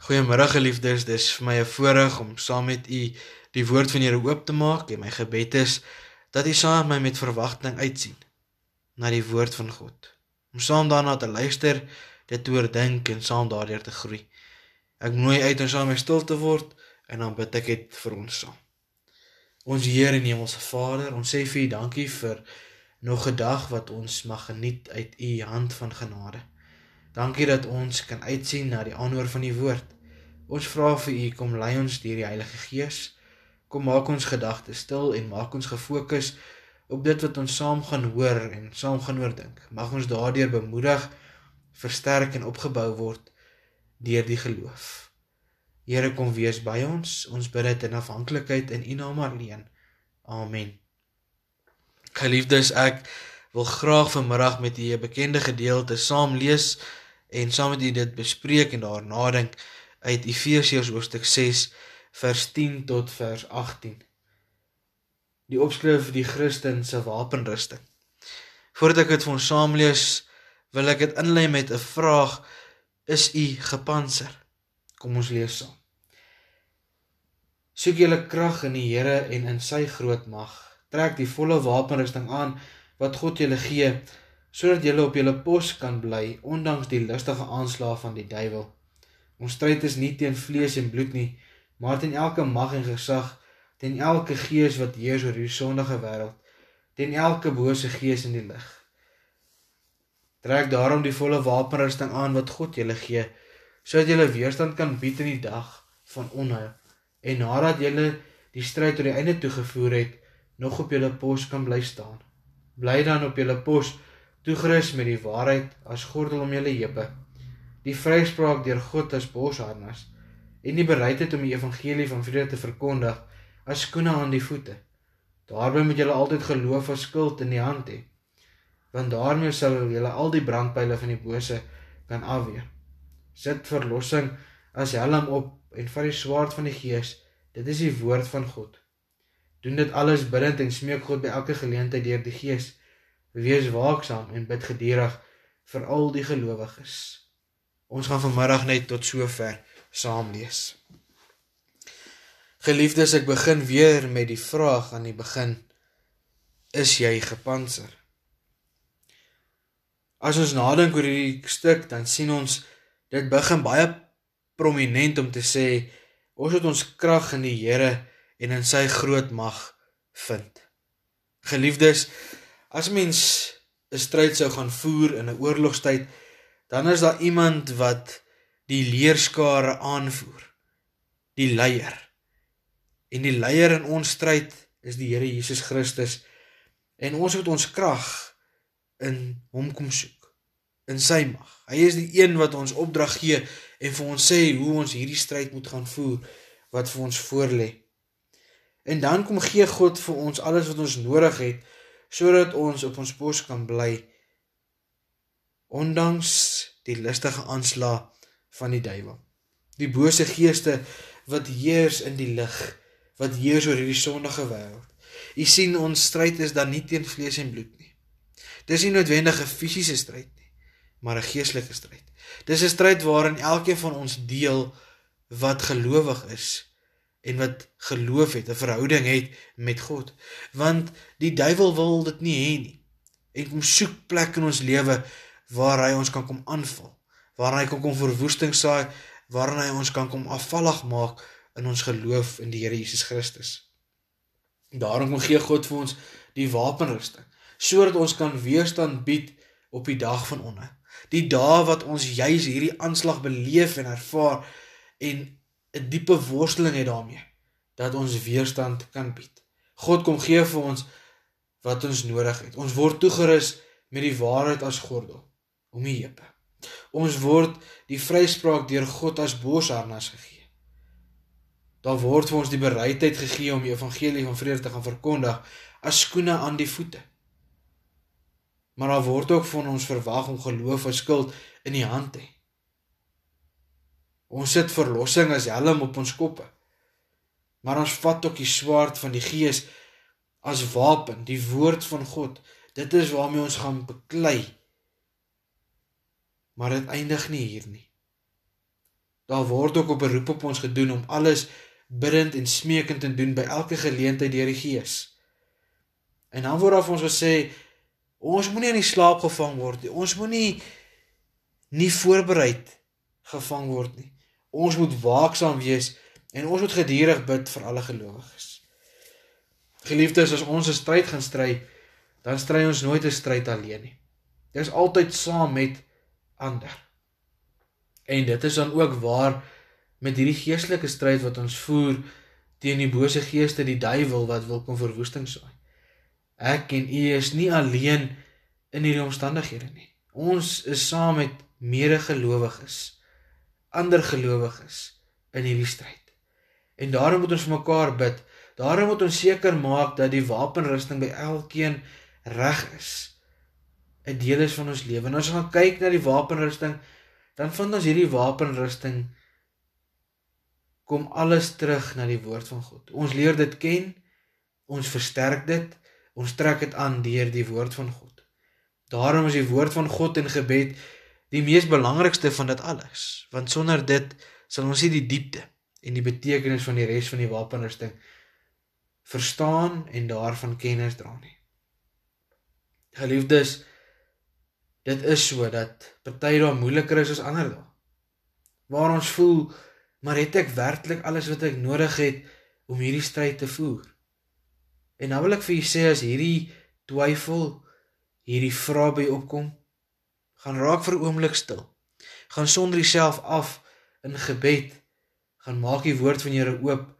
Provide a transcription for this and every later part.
Goeiemôre geliefdes, dis vir my 'n voorreg om saam met u die woord van die Here oop te maak en my gebed is dat u saam met my met verwagting uitsien na die woord van God. Om saam daarna te luister, dit te oordink en saam daardeur te groei. Ek nooi uit om saam met stil te word en dan bid ek dit vir ons saam. Ons Here en Hemelse Vader, ons sê vir U dankie vir nog 'n dag wat ons mag geniet uit U hand van genade. Dankie dat ons kan uitsien na die aanhoor van die woord. Ons vra vir U kom lei ons deur die Heilige Gees. Kom maak ons gedagtes stil en maak ons gefokus op dit wat ons saam gaan hoor en saam gaan oordink. Mag ons daardeur bemoedig, versterk en opgebou word deur die geloof. Here kom wees by ons. Ons bid dit in afhanklikheid in U naam alleen. Amen. Geliefdes, ek wil graag vanmiddag met u 'n bekende gedeelte saam lees en saam met u dit bespreek en daar nadink uit Efesiërs hoofstuk 6 vers 10 tot vers 18. Die opskrif die Christen se wapenrusting. Voordat ek dit vir ons saam lees, wil ek dit inlei met 'n vraag: Is u gepantser? Kom ons lees saam. Soek julle krag in die Here en in sy groot mag. Trek die volle wapenrusting aan wat God julle gee sodat jy op jou pos kan bly ondanks die lustige aanslae van die duiwel. Ons stryd is nie teen vlees en bloed nie, maar teen elke mag en gesag, teen elke gees wat heers oor hierdie sondige wêreld, teen elke bose gees in die lig. Trek daarom die volle wapenrusting aan wat God julle gee, sodat julle weerstand kan bied in die dag van onheil en nadat julle die stryd tot die einde toegevoer het, nog op julle pos kan bly staan. Bly dan op julle pos toegerus met die waarheid as gordel om julle heupe, die vryspraak deur God as bosharnas en die bereidheid om die evangelie van vrede te verkondig as skoene aan die voete. Daarby moet julle altyd geloof as skild in die hand hê, want daarmee sal julle al die brandpyle van die bose kan afweer. Sit verlossing as helm op en vat die swaard van die gees, dit is die woord van God. Doen dit alles bidtend en smeek God by elke geleentheid deur die gees Wees waaksaam en bid gedurig vir al die gelowiges. Ons gaan vanmiddag net tot sover saam lees. Geliefdes, ek begin weer met die vraag aan die begin: Is jy gepantser? As ons nadink oor hierdie stuk, dan sien ons dit begin baie prominent om te sê ons het ons krag in die Here en in sy groot mag vind. Geliefdes, As mens 'n stryd sou gaan voer in 'n oorlogstyd, dan is daar iemand wat die leerskare aanvoer. Die leier. En die leier in ons stryd is die Here Jesus Christus. En ons moet ons krag in hom kom soek, in sy mag. Hy is die een wat ons opdrag gee en vir ons sê hoe ons hierdie stryd moet gaan voer wat vir ons voorlê. En dan kom gee God vir ons alles wat ons nodig het sodat ons op ons pos kan bly ondanks die listige aanslag van die duiwel. Die bose geeste wat heers in die lig, wat heers oor hierdie sondige wêreld. U sien ons stryd is dan nie teen vlees en bloed nie. Dis nie noodwendig 'n fisiese stryd nie, maar 'n geestelike stryd. Dis 'n stryd waarin elkeen van ons deel wat gelowig is en wat geloof het, 'n verhouding het met God. Want die duiwel wil dit nie hê nie. En kom soek plek in ons lewe waar hy ons kan kom aanval, waar hy kan kom verwoesting saai, waar hy ons kan kom afvallig maak in ons geloof in die Here Jesus Christus. Daarom gee God vir ons die wapenrusting sodat ons kan weerstand bied op die dag van onheil. Die dae wat ons juis hierdie aanslag beleef en ervaar en 'n diepe worsteling het daarmee dat ons weerstand kan bied. God kom gee vir ons wat ons nodig het. Ons word toegerus met die waarheid as gordel om die heupe. Ons word die vryspraak deur God as bosharnas gegee. Daar word vir ons die bereidheid gegee om die evangelie van vrede te gaan verkondig as skoene aan die voete. Maar daar word ook van ons verwag om geloof as skild in die hand te hê. Ons sit verlossing as helm op ons koppe. Maar ons vat ook die swaard van die Gees as wapen, die woord van God. Dit is waarmee ons gaan beklei. Maar dit eindig nie hier nie. Daar word ook 'n beroep op ons gedoen om alles bidend en smeekend te doen by elke geleentheid deur die Gees. En dan word daar vir ons gesê ons moenie in die slaap gevang word nie. Ons moenie nie voorbereid gevang word nie. Ons moet waaksaam wees en ons moet gedurig bid vir alle gelowiges. Geliefdes, as ons 'n stryd gaan stry, dan stry ons nooit 'n stryd alleen nie. Dit is altyd saam met ander. En dit is dan ook waar met hierdie geestelike stryd wat ons voer teen die bose geeste, die duiwel wat wil kom verwoesting saai. Ek en u is nie alleen in hierdie omstandighede nie. Ons is saam met medegelowiges, ander gelowiges in hierdie stryd. En daarom moet ons vir mekaar bid. Daarom moet ons seker maak dat die wapenrusting by elkeen reg is. 'n Deel is van ons lewe. En as ons gaan kyk na die wapenrusting, dan vind ons hierdie wapenrusting kom alles terug na die woord van God. Ons leer dit ken, ons versterk dit, ons trek dit aan deur die woord van God. Daarom is die woord van God en gebed die mees belangrikste van dit alles, want sonder dit sal ons nie die diepte en die betekenis van die res van die wapenrusting verstaan en daarvan kennis dra nie. Geliefdes, dit is so dat party daar moeiliker is as ander dae. Waar ons voel, maar het ek werklik alles wat ek nodig het om hierdie stryd te voer? En nou wil ek vir julle sê as hierdie twyfel, hierdie vrae by opkom, gaan raak vir 'n oomblik stil. Gaan sonder jouself af in gebed, gaan maak die woord van Here oop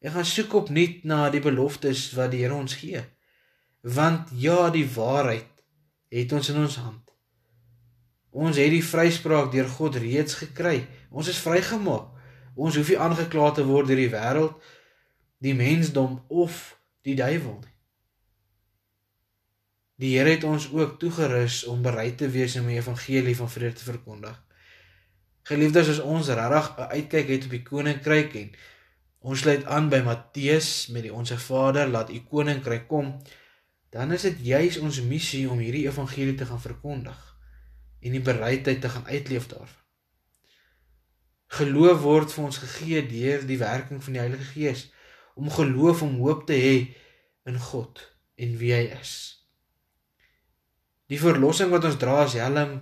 en gaan soek opnuut na die beloftes wat die Here ons gee. Want ja, die waarheid het ons in ons hand. Ons het die vryspraak deur God reeds gekry. Ons is vrygemaak. Ons hoef nie aangekla te word deur die wêreld, die mensdom of die duiwel nie. Die Here het ons ook toegerus om bereid te wees om die evangelie van vrede te verkondig. Geliefdes, as ons regtig 'n uitkyk het op die koninkryk en Ons sluit aan by Matteus met die Onse Vader, laat u koninkryk kom. Dan is dit juis ons missie om hierdie evangelie te gaan verkondig en die bereidheid te gaan uitleef daarvan. Geloof word vir ons gegee deur die werking van die Heilige Gees om geloof om hoop te hê in God en wie hy is. Die verlossing wat ons dra as helm,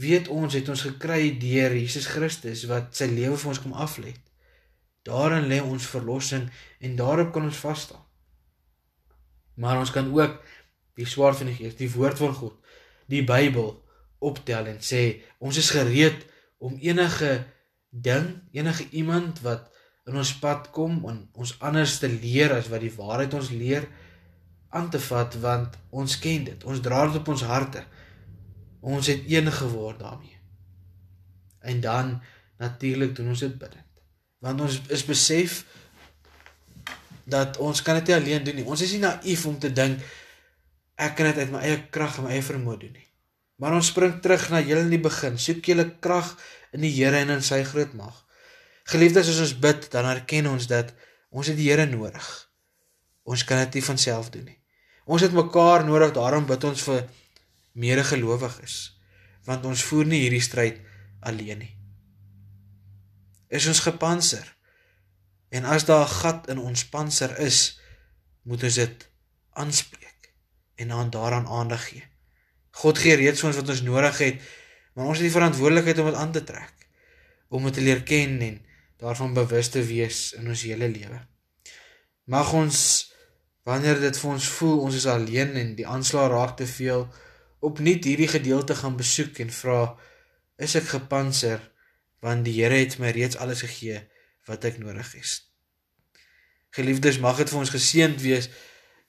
weet ons het ons gekry deur Jesus Christus wat sy lewe vir ons kom aflê. Daarin lê ons verlossing en daarop kan ons vas staan. Maar ons kan ook die swaard van die Gees, die woord van God, die Bybel optel en sê ons is gereed om enige ding, enige iemand wat in ons pad kom en ons anders te leer as wat die waarheid ons leer aan te vat want ons ken dit. Ons dra dit op ons harte. Ons het een geword daarmee. En dan natuurlik doen ons dit bidden want ons is besef dat ons kan dit nie alleen doen nie. Ons is nie naïef om te dink ek kan dit uit my eie krag en my eie vermoë doen nie. Maar ons spring terug na heel in die begin. Soek julle krag in die Here en in sy groot mag. Geliefdes, as ons bid, dan erken ons dat ons het die Here nodig. Ons kan dit nie van self doen nie. Ons het mekaar nodig, daarom bid ons vir medegelowiges, want ons voer nie hierdie stryd alleen nie is ons gepantser. En as daar 'n gat in ons panser is, moet ons dit aanspreek en dan daaraan aandag gee. God gee reeds ons wat ons nodig het, maar ons het die verantwoordelikheid om dit aan te trek, om dit te leer ken en daarvan bewus te wees in ons hele lewe. Mag ons wanneer dit vir ons voel ons is alleen en die aanslag raak te veel, opnuut hierdie gedeelte gaan besoek en vra is ek gepantser want die Here het my reeds alles gegee wat ek nodig het. Geliefdes, mag dit vir ons geseënd wees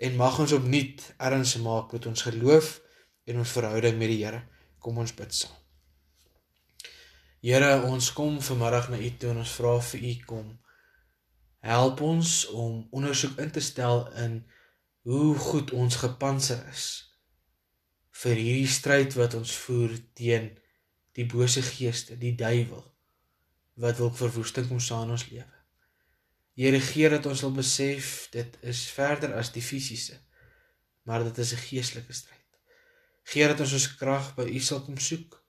en mag ons opnuut erns maak met ons geloof en ons verhouding met die Here. Kom ons bid saam. Here, ons kom vanmiddag na U toe en ons vra vir U kom help ons om ondersoek in te stel in hoe goed ons gepantser is vir hierdie stryd wat ons voer teen die bose geeste, die duiwel wat wil verwoesting kom saam in ons lewe. Here gee dat ons sal besef dit is verder as die fisiese, maar dit is 'n geestelike stryd. Gee dat ons ons krag by U sal kom soek.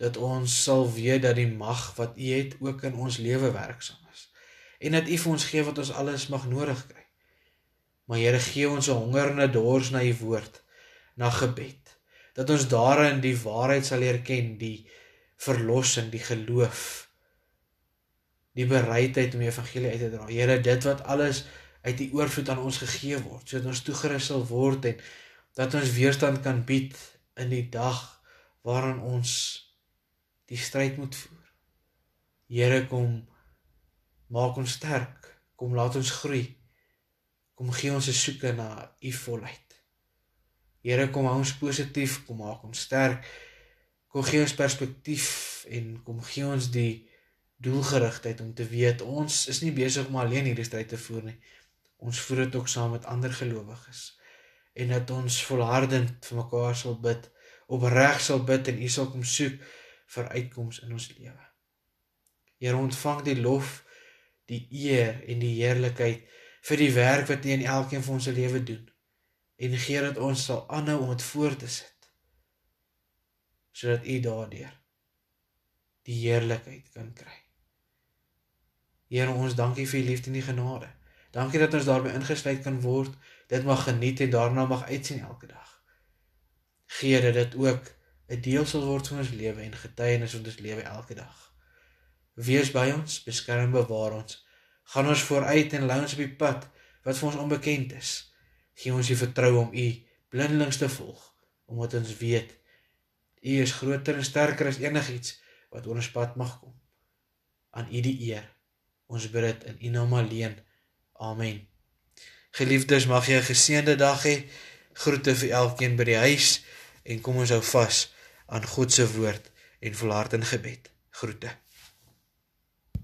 dat ons sal weet dat die mag wat U het ook in ons lewe werksaam is en dat U vir ons gee wat ons alles mag nodig kry. Maar Here gee ons 'n honger en 'n dors na U woord, na gebed, dat ons daarin die waarheid sal leer ken, die verlossing, die geloof, die bereidheid om die evangelie uit te dra. Here, dit wat alles uit die oorvloed aan ons gegee word, sodat ons toegerus sal word en dat ons weerstand kan bied in die dag waarin ons die stryd moet voer. Here, kom maak ons sterk. Kom laat ons groei. Kom gee ons 'n soeke na u volheid. Here, kom hou ons positief, kom maak ons sterk. Kom gee ons perspektief en kom gee ons die doelgerigtheid om te weet ons is nie besig om alleen hierdie stryd te voer nie. Ons voer dit ook saam met ander gelowiges en dat ons volhardend vir mekaar sal bid, opreg sal bid en U sal kom soek vir uitkomste in ons lewe. Here ontvang die lof, die eer en die heerlikheid vir die werk wat U in elkeen van ons se lewe doen. En gee dat ons sal aanhou om dit voort te sit sodat U daardeur die heerlikheid kan kry. Here ons dankie vir u liefde en u genade. Dankie dat ons daarby ingesluit kan word. Dit mag geniet en daarna mag uitsien elke dag. Gee dat dit ook 'n deel sal word van ons lewe en getuienis van ons lewe elke dag. Wees by ons, beskerm bewaar ons. Gaan ons vooruit en ons op die pad wat vir ons onbekend is. Gee ons die vertroue om u blindelings te volg, omdat ons weet u is groter en sterker as enigiets wat oor ons pad mag kom. Aan u die eer. Ons bid dit in U naam alleen. Amen. Geliefdes, mag jy 'n geseënde dag hê. Groete vir elkeen by die huis en kom ons hou vas aan God se woord en volhard in gebed. Groete.